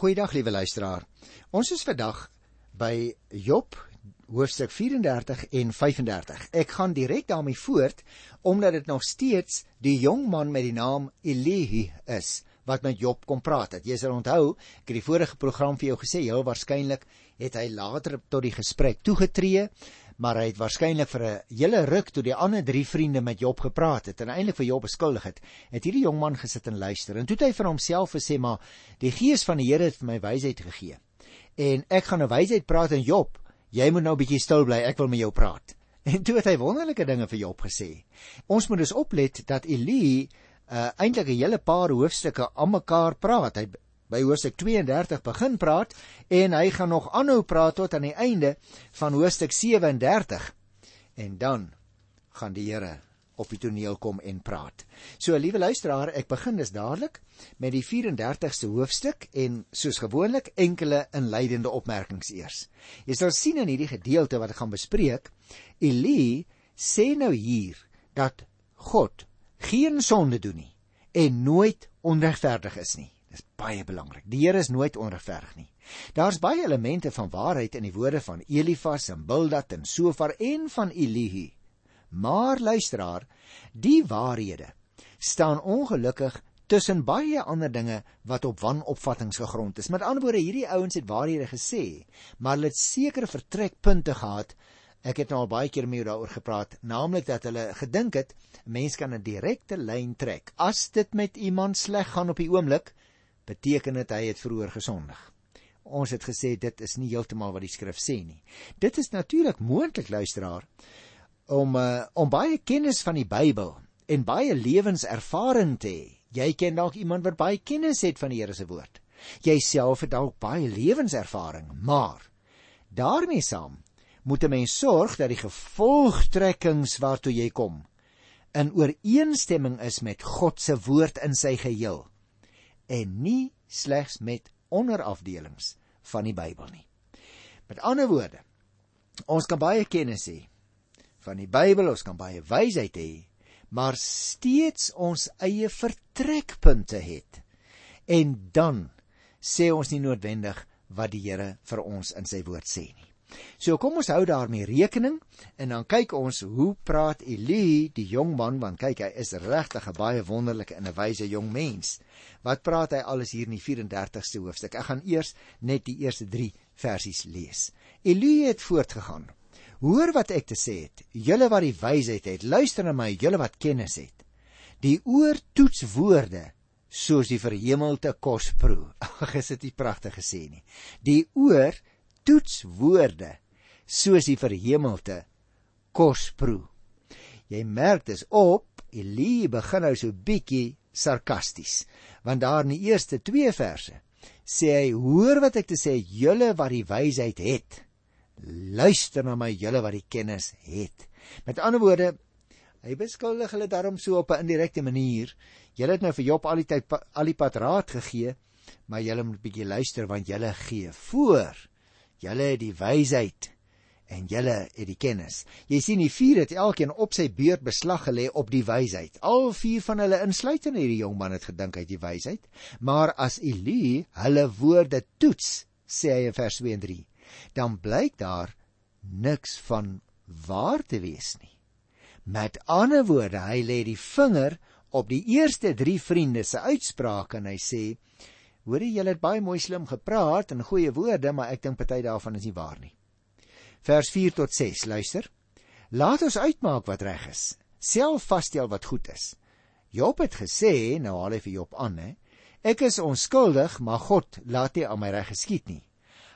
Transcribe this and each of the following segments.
Goeiedag liewe luisteraar. Ons is vandag by Job hoofstuk 34 en 35. Ek gaan direk daarmee voort omdat dit nog steeds die jong man met die naam Elihu is wat met Job kom praat het. Jy sal onthou, ek het die vorige program vir jou gesê, heel waarskynlik het hy later tot die gesprek toegetree, maar hy het waarskynlik vir 'n hele ruk toe die ander drie vriende met Job gepraat het en eintlik vir Job beskuldig het, het hierdie jong man gesit en luister. En toe het hy vir homself gesê, maar die gees van die Here het vir my wysheid gegee. En ek gaan 'n wysheid praat aan Job. Jy moet nou 'n bietjie stil bly, ek wil met jou praat. En toe het hy wonderlike dinge vir Job gesê. Ons moet dus oplet dat Eli uh eintlik 'n hele paar hoofstukke aan mekaar praat. Hy by hoofstuk 32 begin praat en hy gaan nog aanhou praat tot aan die einde van hoofstuk 37. En dan gaan die Here op die toneel kom en praat. So liewe luisteraar, ek begin dus dadelik met die 34ste hoofstuk en soos gewoonlik enkele inleidende opmerkings eers. Jy sal sien in hierdie gedeelte wat ek gaan bespreek, Eli sê nou hier dat God geen sonde doen nie en nooit onregverdig is nie. Dis baie belangrik. Die Here is nooit onregverdig nie. Daar's baie elemente van waarheid in die woorde van Elifas en Bildad en Sofar en van Elihu. Maar luisteraar, die waarhede staan ongelukkig tussen baie ander dinge wat op wanopvattinge gegrond is. Met ander woorde, hierdie ouens het waarhede gesê, maar hulle het sekere vertrekpunte gehad Ek het nou al baie keer mee daaroor gepraat, naamlik dat hulle gedink het 'n mens kan 'n direkte lyn trek. As dit met iemand sleg gaan op die oomblik, beteken dit hy het vroeër gesondig. Ons het gesê dit is nie heeltemal wat die skrif sê nie. Dit is natuurlik moontlik luisteraar om uh, om baie kennis van die Bybel en baie lewenservaring te hê. Jy ken dalk iemand wat baie kennis het van die Here se woord. Jy self het dalk baie lewenservaring, maar daarmee saam moet 'n mens sorg dat die gevolgtrekkings waartoe jy kom in ooreenstemming is met God se woord in sy geheel en nie slegs met onderafdelings van die Bybel nie. Met ander woorde, ons kan baie kennis hê van die Bybel, ons kan baie wysheid hê, maar steeds ons eie vertrekpunte het. En dan sê ons nie noodwendig wat die Here vir ons in sy woord sê nie. So kom ons hou daarmee rekening en dan kyk ons hoe praat Eli die jong man want kyk hy is regtig 'n baie wonderlike en 'n wyse jong mens. Wat praat hy alles hier in die 34ste hoofstuk? Ek gaan eers net die eerste 3 versies lees. Eli het voortgegaan. Hoor wat ek te sê het. Julle wat die wysheid het, luister na my, julle wat kennis het. Die oor toets woorde soos die verhemelte kos proe. Ag, is dit nie pragtig gesê nie. Die oor toets woorde soos die verhemelte kos proe. Jy merk dis op Elie begin nou so bietjie sarkasties want daar in die eerste 2 verse sê hy hoor wat ek te sê julle wat die wysheid het. Luister na my julle wat die kennis het. Met ander woorde hy beskuldig hulle daarom so op 'n indirekte manier. Julle het nou vir Job al die tyd al die pad raad gegee maar julle moet bietjie luister want julle gee voor Julle het die wysheid en julle het die kennis. Jy sien die vier het elkeen op sy beurt beslag gelê op die wysheid. Al vier van hulle insluitend hierdie jong man het gedink hy het die wysheid, maar as Eli hulle woorde toets, sê hy in vers 2 en 3, dan blyk daar niks van waar te wees nie. Met ander woorde, hy lê die vinger op die eerste 3 vriende se uitsprake en hy sê Hoorie, julle het baie mooi slim gepraat en goeie woorde, maar ek dink party daarvan is nie waar nie. Vers 4 tot 6, luister. Laat ons uitmaak wat reg is. Self vasstel wat goed is. Job het gesê, nou haal hy vir Job aan, hè. Ek is onskuldig, maar God laat nie aan my reg geskied nie.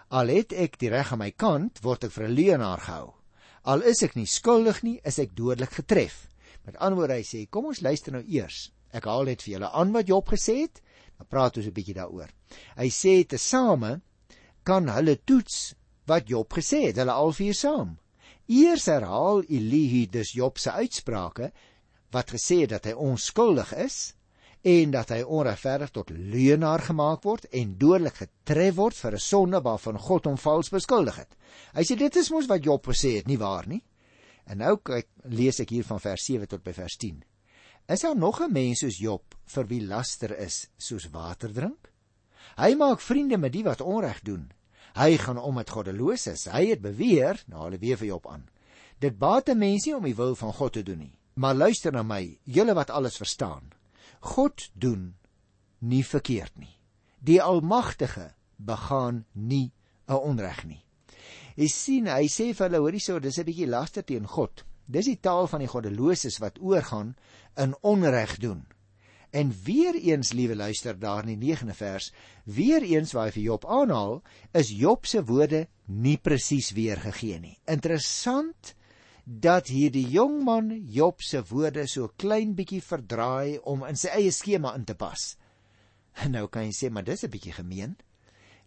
Al het ek die reg aan my kant, word ek vir 'n leienaar gehou. Al is ek nie skuldig nie, is ek dodelik getref. Met ander woorde hy sê, kom ons luister nou eers. Ek haal net vir julle aan wat Job gesê het Dan praat ons 'n bietjie daaroor. Hy sê tesame kan hulle toets wat Job gesê het, hulle al vier saam. Eers herhaal Elihu dus Job se uitsprake wat gesê het dat hy onskuldig is en dat hy onregverdig tot leuenaar gemaak word en dodelik getref word vir 'n sonde waarvan God hom vals beskuldig het. Hy sê dit is mos wat Job gesê het, nie waar nie? En nou kyk lees ek hier van vers 7 tot by vers 10. Is daar nog 'n mens soos Job vir wie laster is soos water drink? Hy maak vriende met die wat onreg doen. Hy gaan om met goddeloses. Hy het beweer, nou hulle weer vir Job aan. Dit baat 'n mens nie om die wil van God te doen nie. Maar luister na my, julle wat alles verstaan. God doen nie verkeerd nie. Die Almagtige begaan nie 'n onreg nie. Jy sien, hy sê vir hulle, hoorie so, dis 'n bietjie laster teen God. Dis die taal van die goddeloses wat oorgaan in onreg doen. En weer eens, liewe luister, daar in die 9de vers, weer eens waar hy vir Job aanhaal, is Job se woorde nie presies weergegee nie. Interessant dat hierdie jong man Job se woorde so klein bietjie verdraai om in sy eie skema in te pas. En nou kan jy sê, maar dis 'n bietjie gemeen.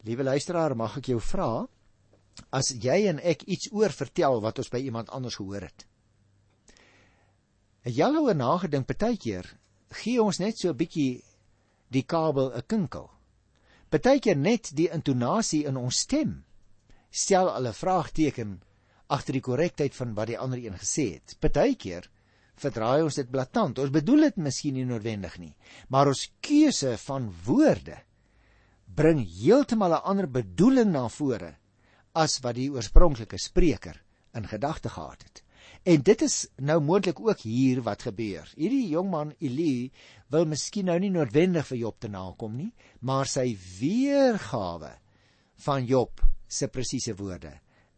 Liewe luisteraar, mag ek jou vra as jy en ek iets oor vertel wat ons by iemand anders gehoor het? Het jy al oor nagedink partykeer gee ons net so 'n bietjie die kabel 'n kinkel. Partykeer net die intonasie in ons stem stel al 'n vraagteken agter die korrektheid van wat die ander een gesê het. Partykeer verdraai ons dit blaatant. Ons bedoel dit miskien nie noodwendig nie, maar ons keuse van woorde bring heeltemal 'n ander bedoeling na vore as wat die oorspronklike spreker in gedagte gehad het. En dit is nou moontlik ook hier wat gebeur. Hierdie jongman Eli wil miskien nou nie noodwendig vir Job te nakom nie, maar sy weergawe van Job se presiese woorde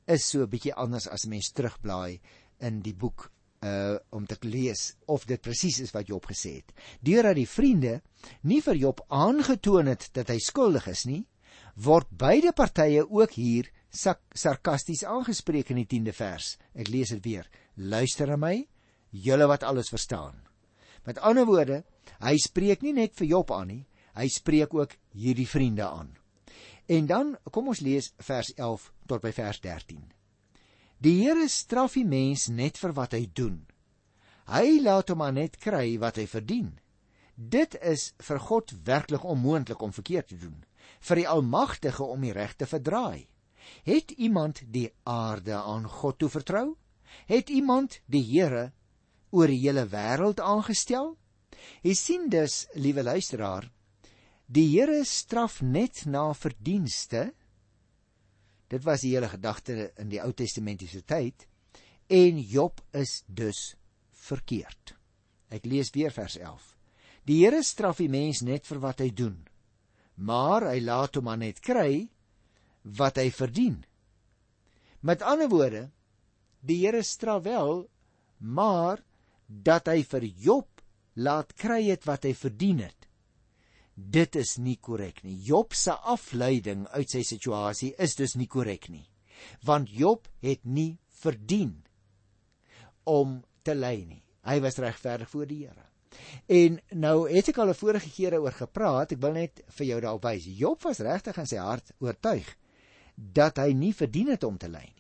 is so 'n bietjie anders as mens terugblaai in die boek uh om te lees of dit presies is wat Job gesê het. Deurdat die vriende nie vir Job aangetoon het dat hy skuldig is nie, word beide partye ook hier sarkasties aangespreek in die 10de vers. Ek lees dit weer. Luister na my, julle wat alles verstaan. Met ander woorde, hy spreek nie net vir Job aan nie, hy spreek ook hierdie vriende aan. En dan kom ons lees vers 11 tot by vers 13. Die Here straf die mens net vir wat hy doen. Hy laat hom maar net kry wat hy verdien. Dit is vir God werklik onmoontlik om verkeerd te doen, vir die Almagtige om die reg te verdraai. Het iemand die aarde aan God toe vertrou? Het iemand die Here oor die hele wêreld aangestel? Jy sien dus, liewe luisteraar, die Here straf net na verdienste. Dit was die hele gedagte in die Ou Testamentiese tyd en Job is dus verkeerd. Ek lees weer vers 11. Die Here straf die mens net vir wat hy doen, maar hy laat hom maar net kry wat hy verdien. Met ander woorde, die Here straf wel, maar dat hy vir Job laat kry het wat hy verdien het. Dit is nie korrek nie. Job se afleiding uit sy situasie is dus nie korrek nie. Want Job het nie verdien om te ly nie. Hy was regverdig voor die Here. En nou het ek al 'n vorige kere oor gepraat, ek wil net vir jou daarop wys. Job was regtig in sy hart oortuig dat hy nie verdien het om te ly nie.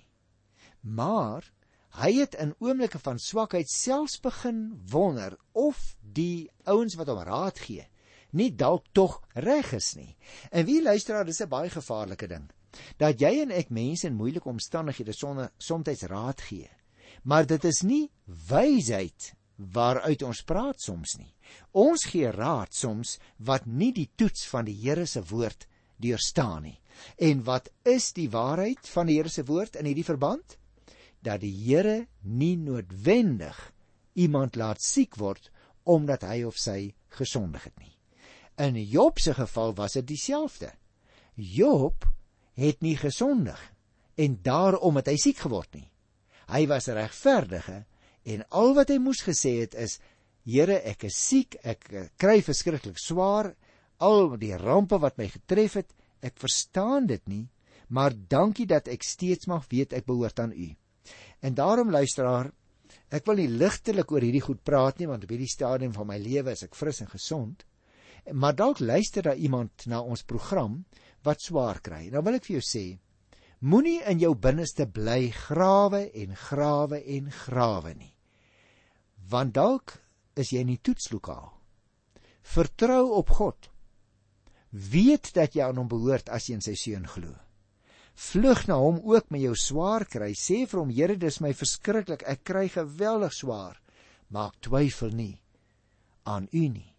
Maar hy het in oomblikke van swakheid selfs begin wonder of die ouens wat hom raad gee nie dalk tog reg is nie. En wie luisteraar, dis 'n baie gevaarlike ding. Dat jy en ek mense in moeilike omstandighede sonder soms raad gee. Maar dit is nie wysheid waaruit ons praat soms nie. Ons gee raad soms wat nie die toets van die Here se woord deurstaan nie. En wat is die waarheid van die Here se woord in hierdie verband? Dat die Here nie noodwendig iemand laat siek word omdat hy of sy gesondig het nie. In Job se geval was dit dieselfde. Job het nie gesondig en daarom het hy siek geword nie. Hy was regverdige en al wat hy moes gesê het is Here, ek is siek, ek kry verskriklik swaar, al die rampe wat my getref het, Ek verstaan dit nie, maar dankie dat ek steeds mag weet ek behoort aan U. En daarom luisteraar, ek wil nie ligtelik oor hierdie goed praat nie want op hierdie stadium van my lewe is ek fris en gesond. Maar dalk luister daar iemand na ons program wat swaar kry. Nou wil ek vir jou sê, moenie in jou binneste bly grawe en grawe en grawe nie. Want dalk is jy in die toetslokaal. Vertrou op God weet dat jy aan hom behoort as jy in sy seun glo. Vlug na hom ook met jou swaar kry. Sê vir hom: Here, dis my verskriklik. Ek kry geweldig swaar. Maak twyfel nie aan U nie.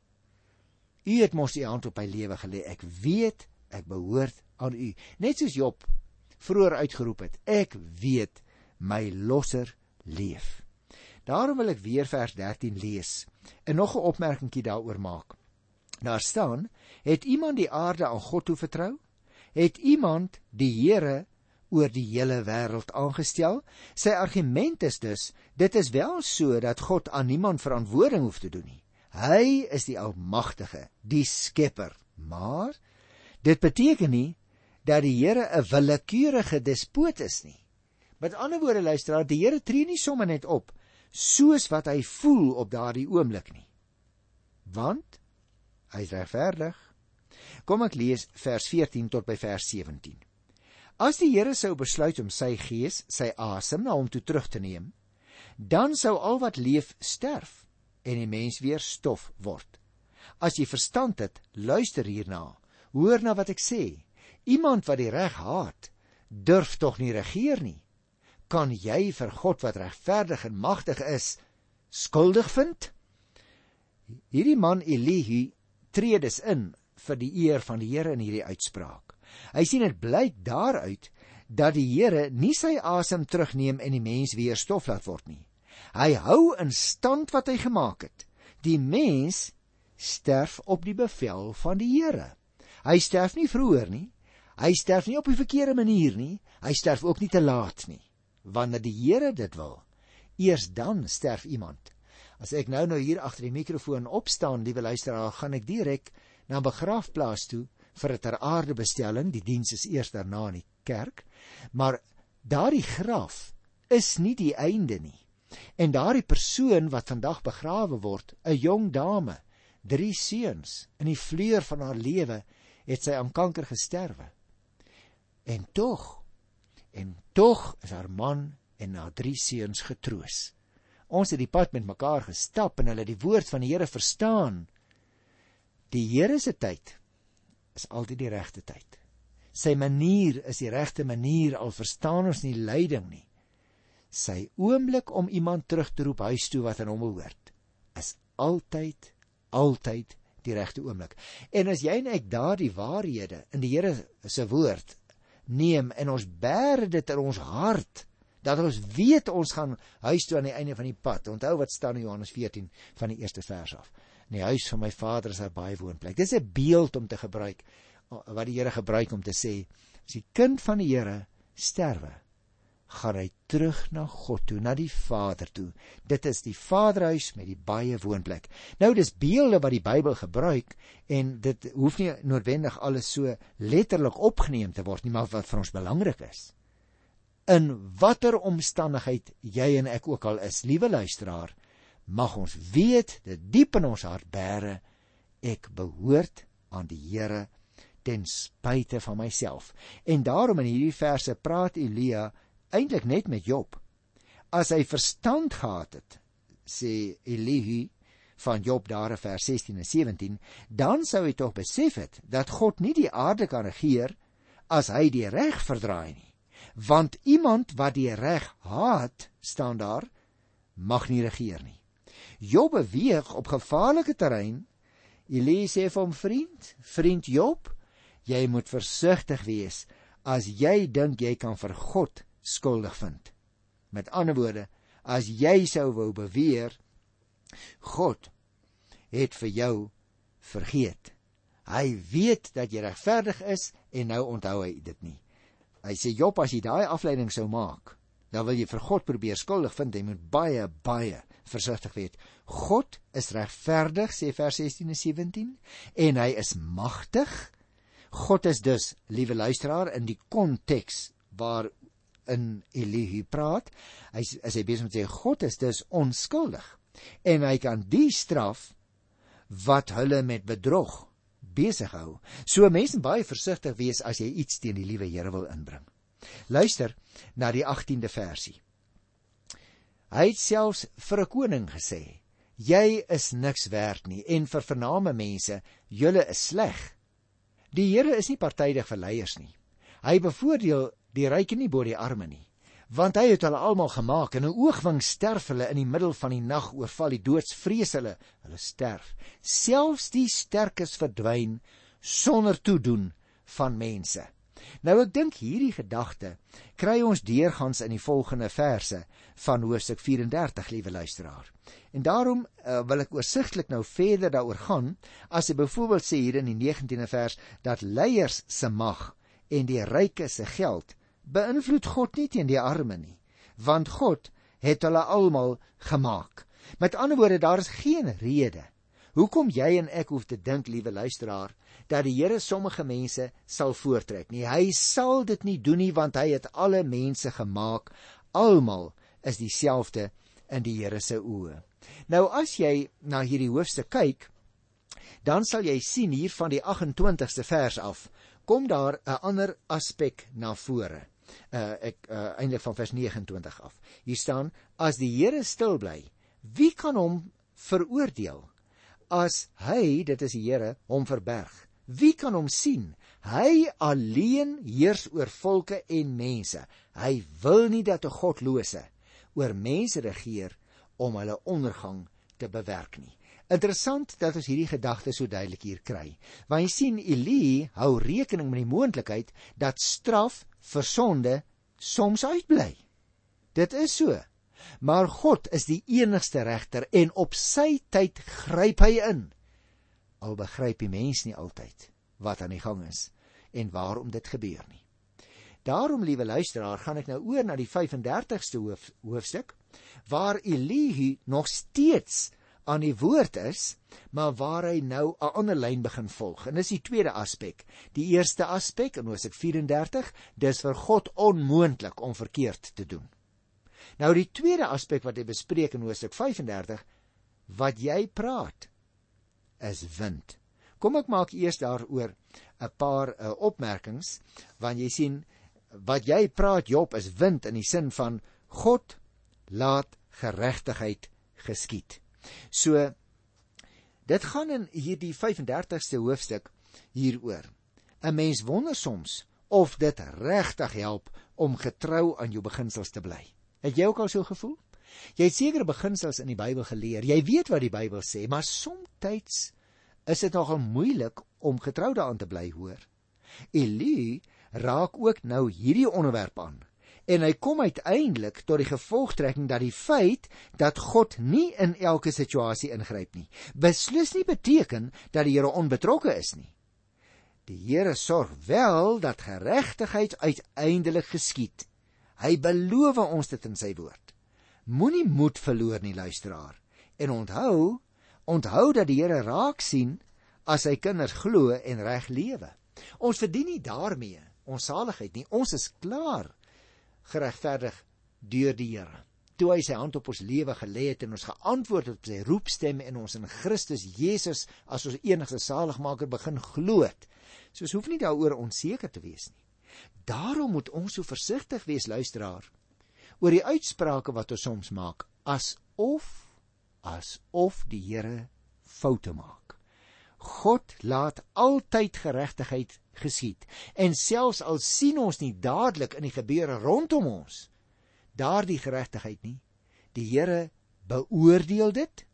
U het mos U hand op my lewe gelê. Ek weet ek behoort aan U. Net soos Job vroeër uitgeroep het, ek weet my losser leef. Daarom wil ek weer vers 13 lees en nog 'n opmerkingie daaroor maak. Daar staan: Het iemand die aarde aan God toe vertrou? Het iemand die Here oor die hele wêreld aangestel? Sy argument is dus: dit is wel so dat God aan niemand verantwoording hoef te doen nie. Hy is die almagtige, die skepper. Maar dit beteken nie dat die Here 'n willekeurige despoot is nie. Met ander woorde luister, die Here tree nie sommer net op soos wat hy voel op daardie oomblik nie. Want hy is regverdig. Kom ek lees vers 14 tot by vers 17. As die Here sou besluit om sy gees, sy asem na hom toe terug te neem, dan sou al wat leef sterf en die mens weer stof word. As jy verstand het, luister hierna. Hoor na wat ek sê. Iemand wat die reg haat, durf tog nie regeer nie kan jy vir God wat regverdig en magtig is skuldig vind? Hierdie man Elihu tree dus in vir die eer van die Here in hierdie uitspraak. Hy sien dit blyk daaruit dat die Here nie sy asem terugneem en die mens weer stof laat word nie. Hy hou in stand wat hy gemaak het. Die mens sterf op die bevel van die Here. Hy sterf nie vroeër nie. Hy sterf nie op die verkeerde manier nie. Hy sterf ook nie te laat nie wanneer die Here dit wil. Eers dan sterf iemand. As ek nou nou hier agter die mikrofoon opstaan, liewe luisteraar, gaan ek direk na 'n begrafplaas toe vir 'n ter aarde bestelling. Die diens is eers daarna in die kerk. Maar daardie graf is nie die einde nie. En daardie persoon wat vandag begrawe word, 'n jong dame, drie seuns, in die vleur van haar lewe het sy aan kanker gesterwe. En tog en tog is haar man en haar drie seuns getroos. Ons het die pad met mekaar gestap en hulle die woord van die Here verstaan. Die Here se tyd is altyd die regte tyd. Sy manier is die regte manier al verstaan ons nie lyding nie. Sy oomblik om iemand terug te roep huis toe wat aan hom behoort is altyd altyd die regte oomblik. En as jy en ek daardie waarhede in die Here se woord neem en ons bære dit in ons hart dat ons weet ons gaan huis toe aan die einde van die pad. Onthou wat staan in Johannes 14 van die eerste vers af. In die huis van my Vader is daar baie woonplek. Dis 'n beeld om te gebruik wat die Here gebruik om te sê as die kind van die Here sterwe, gaan hy terug na God toe, na die Vader toe. Dit is die Vaderhuis met die baie woonplek. Nou dis beelde wat die Bybel gebruik en dit hoef nie noodwendig alles so letterlik opgeneem te word nie, maar wat vir ons belangrik is. In watter omstandigheid jy en ek ook al is, liewe luisteraar, mag ons weet dit diep in ons hart bære ek behoort aan die Here ten spyte van myself. En daarom in hierdie verse praat Elia eintlik net met Job. As hy verstand gehad het, sê Elihu van Job daar in vers 16 en 17, dan sou hy tog besef het dat God nie die aarde kan regeer as hy die reg verdraai nie. Want iemand wat die reg haat, staan daar, mag nie regeer nie. Job beweeg op gevaarlike terrein. Elihu sê vir hom: "Vriend, vriend Job, jy moet versigtig wees as jy dink jy kan vir God skuldig vind. Met ander woorde, as jy sou wou beweer God het vir jou vergeet. Hy weet dat jy regverdig is en nou onthou hy dit nie. Hy sê Job as jy daai afleiding sou maak, dan wil jy vir God probeer skuldig vind. Jy moet baie baie versigtig wees. God is regverdig sê vers 16 en 17 en hy is magtig. God is dus, liewe luisteraar, in die konteks waar in Elihu praat. Hy as hy besig met sê God is dus onskuldig en hy kan die straf wat hulle met bedrog besig hou. So mense baie versigtig wees as jy iets teen die liewe Here wil inbring. Luister na die 18de versie. Hy het selfs vir 'n koning gesê: "Jy is niks werd nie en vir vername mense, julle is sleg." Die Here is nie partydig vir leiers nie. Hy bevoordeel die ryke nie bo die arme nie want hy het hulle almal gemaak en 'n oogwink sterf hulle in die middel van die nag oorval die doodsvrees hulle hulle sterf selfs die sterkes verdwyn sonder toedoen van mense. Nou ek dink hierdie gedagte kry ons deurgangs in die volgende verse van hoofstuk 34, liewe luisteraar. En daarom uh, wil ek oorsigtelik nou verder daaroor gaan as jy byvoorbeeld sê hier in die 19de vers dat leiers se mag en die rykes se geld beïnvloed God nie teen die arme nie, want God het hulle almal gemaak. Met ander woorde, daar is geen rede hoekom jy en ek hoef te dink, liewe luisteraar, dat die Here sommige mense sal voortrek nie. Hy sal dit nie doen nie want hy het alle mense gemaak. Almal is dieselfde in die Here se oë. Nou as jy na hierdie hoofstuk kyk, dan sal jy sien hier van die 28ste vers af kom daar 'n ander aspek na vore. Uh ek uh eintlik van vers 29 af. Hier staan: As die Here stil bly, wie kan hom veroordeel? As hy, dit is die Here, hom verberg, wie kan hom sien? Hy alleen heers oor volke en mense. Hy wil nie dat 'n godlose oor mense regeer om hulle ondergang te bewerk nie. Interessant dat ons hierdie gedagte so duidelik hier kry. Want jy sien Elie hou rekening met die moontlikheid dat straf vir sonde soms uitbly. Dit is so. Maar God is die enigste regter en op sy tyd gryp hy in. Al begryp die mens nie altyd wat aan die gang is en waarom dit gebeur nie. Daarom, liewe luisteraar, gaan ek nou oor na die 35ste hoof, hoofstuk waar Elie nog steeds aan die woord is, maar waar hy nou 'n ander lyn begin volg. En dis die tweede aspek. Die eerste aspek in Hosea 34, dis vir God onmoontlik om verkeerd te doen. Nou die tweede aspek wat hy bespreek in Hosea 35, wat jy praat is wind. Kom ek maak eers daaroor 'n paar uh, opmerkings, want jy sien wat jy praat Job is wind in die sin van God laat geregtigheid geskied. So dit gaan in hierdie 35ste hoofstuk hieroor. 'n Mens wonder soms of dit regtig help om getrou aan jou beginsels te bly. Het jy ook al so gevoel? Jy het sekere beginsels in die Bybel geleer. Jy weet wat die Bybel sê, maar soms is dit nogal moeilik om getrou daaraan te bly, hoor. Elie raak ook nou hierdie onderwerp aan en hy kom uiteindelik tot die gevolgtrekking dat die feit dat God nie in elke situasie ingryp nie, beslis nie beteken dat die Here onbetrokke is nie. Die Here sorg wel dat geregtigheid uiteindelik geskied. Hy beloof ons dit in sy woord. Moenie moed verloor nie, luisteraar. En onthou, onthou dat die Here raak sien as sy kinders glo en reg lewe. Ons verdien nie daarmee ons saligheid nie. Ons is klaar geregverdig deur die Here. Toe hy sy hand op ons lewe gelê het en ons geantwoord het op sy roepstem en ons in Christus Jesus as ons enigste saligmaker begin glo het. So ons hoef nie daaroor onseker te wees nie. Daarom moet ons so versigtig wees luisteraar oor die uitsprake wat ons soms maak asof asof die Here foute maak. God laat altyd geregtigheid geskied. En selfs al sien ons nie dadelik in die gebeure rondom ons daardie geregtigheid nie, die Here beoordeel dit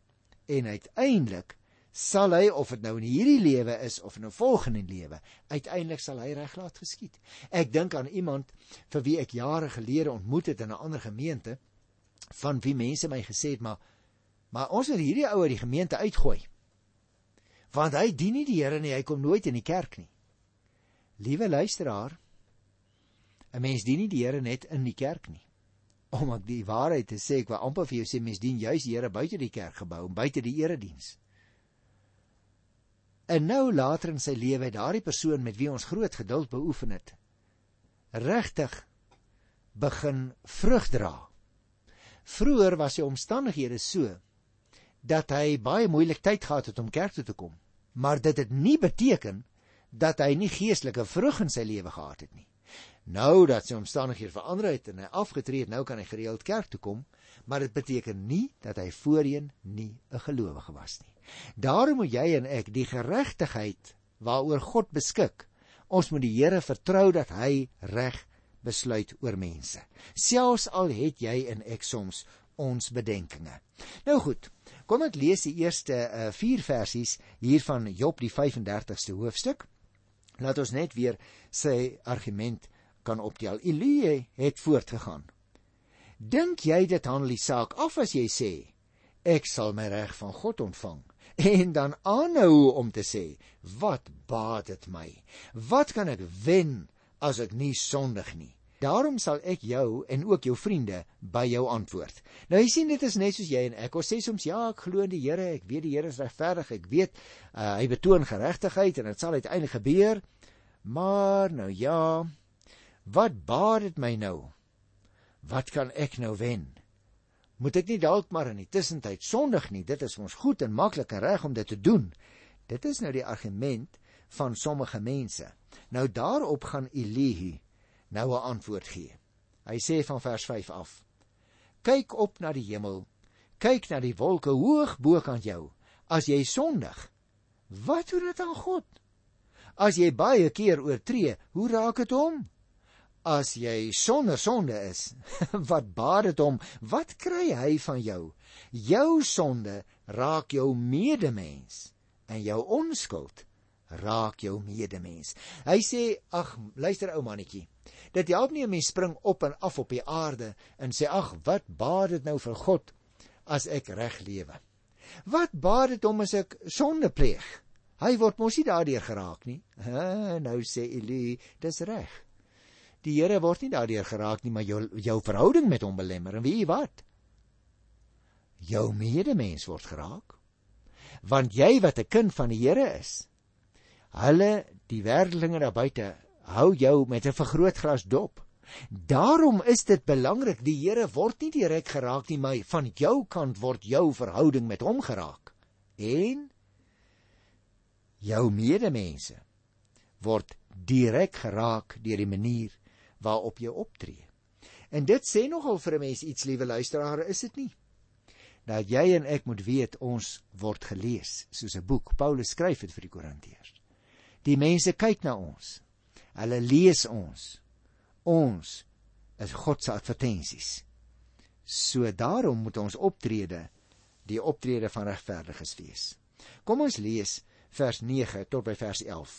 en uiteindelik sal hy of dit nou in hierdie lewe is of in 'n volgende lewe, uiteindelik sal hy reg laat geskied. Ek dink aan iemand vir wie ek jare gelede ontmoet het in 'n ander gemeente van wie mense my gesê het maar maar ons het hierdie ou uit die gemeente uitgooi. Want hy dien nie die Here nie, hy kom nooit in die kerk nie. Liewe luisteraar, 'n mens dien nie die Here net in die kerk nie. Om ek die waarheid te sê, ek wil amper vir jou sê mens dien juis die Here buite die kerkgebou, buite die erediens. En nou later in sy lewe het daardie persoon met wie ons groot geduld beoefen het, regtig begin vrug dra. Vroer was sy omstandighede so dat hy baie moeilik tyd gehad het om kerk toe te kom, maar dit het nie beteken dat hy nie geestelike vrug in sy lewe gehad het nie. Nou dat sy omstandighede verander het en hy afgetree het, nou kan hy gereeld kerk toe kom, maar dit beteken nie dat hy voorheen nie 'n gelowige was nie. Daarom moet jy en ek die geregtigheid waaroor God beskik, ons moet die Here vertrou dat hy reg besluit oor mense. Selfs al het jy en ek soms ons bedenkinge. Nou goed, kom ek lees die eerste 4 uh, versies hier van Job die 35ste hoofstuk Laat ons net weer sy argument kan optel. Elie het voortgegaan. Dink jy dit handel die saak af as jy sê ek sal my reg van God ontvang en dan aanhou om te sê wat baat dit my? Wat kan ek wen as ek nie sondig nie? Daarom sal ek jou en ook jou vriende by jou antwoord. Nou jy sien dit is net soos jy en ek. Ons sê soms ja, ek glo in die Here, ek weet die Here is regverdig, ek weet uh, hy betoon geregtigheid en dit sal uiteindelik gebeur. Maar nou ja, wat baat dit my nou? Wat kan ek nou wen? Moet ek nie dalk maar in die tussentyd sondig nie? Dit is ons goed en maklik en reg om dit te doen. Dit is nou die argument van sommige mense. Nou daarop gaan Elihu nou 'n antwoord gee. Hy sê van vers 5 af: Kyk op na die hemel, kyk na die wolke hoog bo kan jou. As jy sondig, wat doen dit aan God? As jy baie keer oortree, hoe raak dit hom? As jy sonder sonde is, wat baat dit hom? Wat kry hy van jou? Jou sonde raak jou medemens en jou onskuld raak jou medemens. Hy sê: "Ag, luister ou mannetjie, Dit help nie 'n mens spring op en af op die aarde en sê ag, wat baat dit nou vir God as ek reg lewe? Wat baat dit hom as ek sonde pleeg? Hy word mos nie daardeur geraak nie. Ha, nou sê Eli, dis reg. Die Here word nie daardeur geraak nie, maar jou jou verhouding met hom belemmer. En weet jy wat? Jou medemens word geraak. Want jy wat 'n kind van die Here is, hulle die wêreldlinge daar buite hou jou met 'n vergrootglas dop. Daarom is dit belangrik die Here word nie direk geraak nie, maar van jou kant word jou verhouding met hom geraak. En jou medemense word direk geraak deur die manier waarop jy optree. En dit sê nogal vir 'n mens iets, liewe luisteraar, is dit nie? Dat jy en ek moet weet ons word gelees soos 'n boek. Paulus skryf dit vir die Korintiërs. Die mense kyk na ons Hulle lees ons. Ons is God se advertensies. So daarom moet ons optrede die optrede van regverdiges wees. Kom ons lees vers 9 tot by vers 11.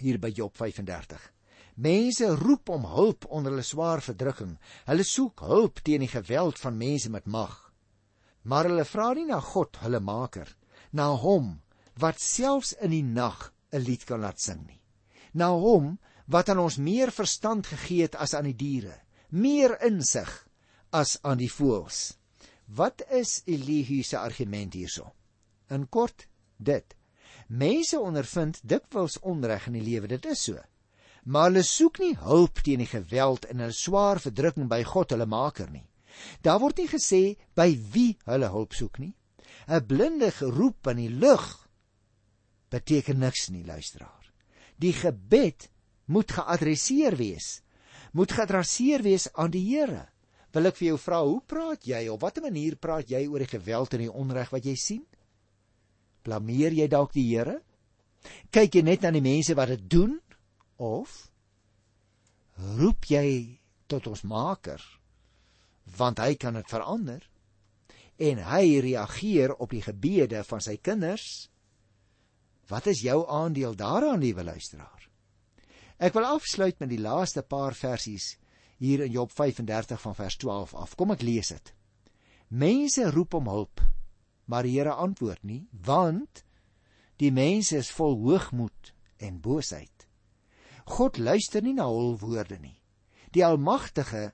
Hier by Job 35. Mense roep om hulp onder hulle swaar verdrukking. Hulle soek hulp teen die geweld van mense met mag. Maar hulle vra nie na God, hulle maker, na hom wat selfs in die nag 'n lied kan laat sing nie na hom wat aan ons meer verstand gegee het as aan die diere, meer insig as aan die voëls. Wat is Elihu se argument hierso? In kort, dit. Mense ondervind dikwels onreg in die lewe, dit is so. Maar hulle soek nie hulp teen die geweld en 'n swaar verdrukking by God hulle Maker nie. Daar word nie gesê by wie hulle hulp soek nie. 'n Blinde geroep in die lug beteken niks nie, luisteraar die gebed moet geadresseer wees. Moet geadresseer wees aan die Here. Wil ek vir jou vra, hoe praat jy op watter manier praat jy oor die geweld en die onreg wat jy sien? Blameer jy dalk die Here? Kyk jy net na die mense wat dit doen of roep jy tot ons Maker want hy kan dit verander en hy reageer op die gebede van sy kinders Wat is jou aandeel daaraan, liewe luisteraar? Ek wil afsluit met die laaste paar versies hier in Job 35 van vers 12 af. Kom ek lees dit. Mense roep om hulp, maar die Here antwoord nie, want die mense is vol hoogmoed en boosheid. God luister nie na hul woorde nie. Die Almagtige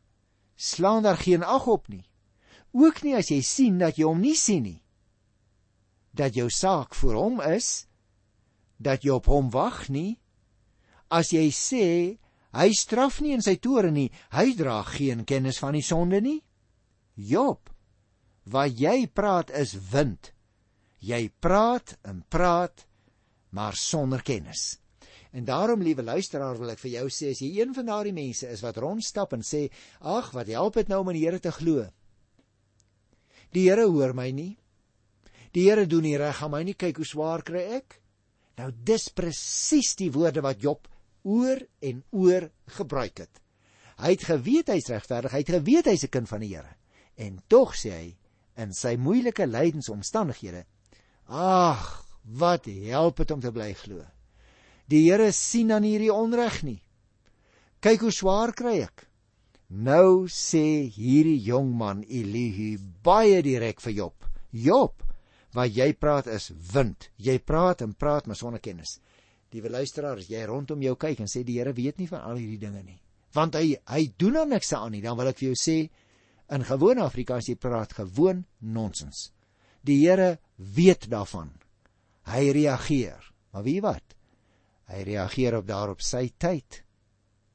slaan daar geen ag op nie. Ook nie as jy sien dat jy hom nie sien nie. Dat jou saak vir hom is dat jy op hom wag nie. As jy sê hy straf nie in sy toore nie, hy dra geen kennis van die sonde nie. Job, wat jy praat is wind. Jy praat en praat maar sonder kennis. En daarom liewe luisteraar wil ek vir jou sê as jy een van daardie mense is wat rondstap en sê ag wat help dit nou om in die Here te glo? Die Here hoor my nie. Die Here doen nie reg aan my nie. Kyk hoe swaar kry ek. Nou dis presies die woorde wat Job oor en oor gebruik het. Hy het geweet hy's regverdig, hy het geweet hy's 'n kind van die Here. En tog sê hy in sy moeilike lydensomstandighede: "Ag, wat help dit om te bly glo? Die Here sien dan hierdie onreg nie. Kyk hoe swaar kry ek. Nou sê hierdie jong man Elihu baie direk vir Job. Job, wat jy praat is wind. Jy praat en praat maar sonder kennis. Die luisteraar, as jy rondom jou kyk en sê die Here weet nie van al hierdie dinge nie, want hy hy doen dan niks aan nie, dan wil ek vir jou sê in gewone Afrikaans jy praat gewoon nonsens. Die Here weet daarvan. Hy reageer. Maar wie wat? Hy reageer op daarop sy tyd,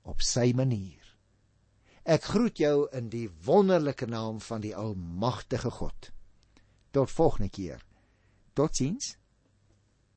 op sy manier. Ek groet jou in die wonderlike naam van die almagtige God. Tot volgende keer. Totsiens.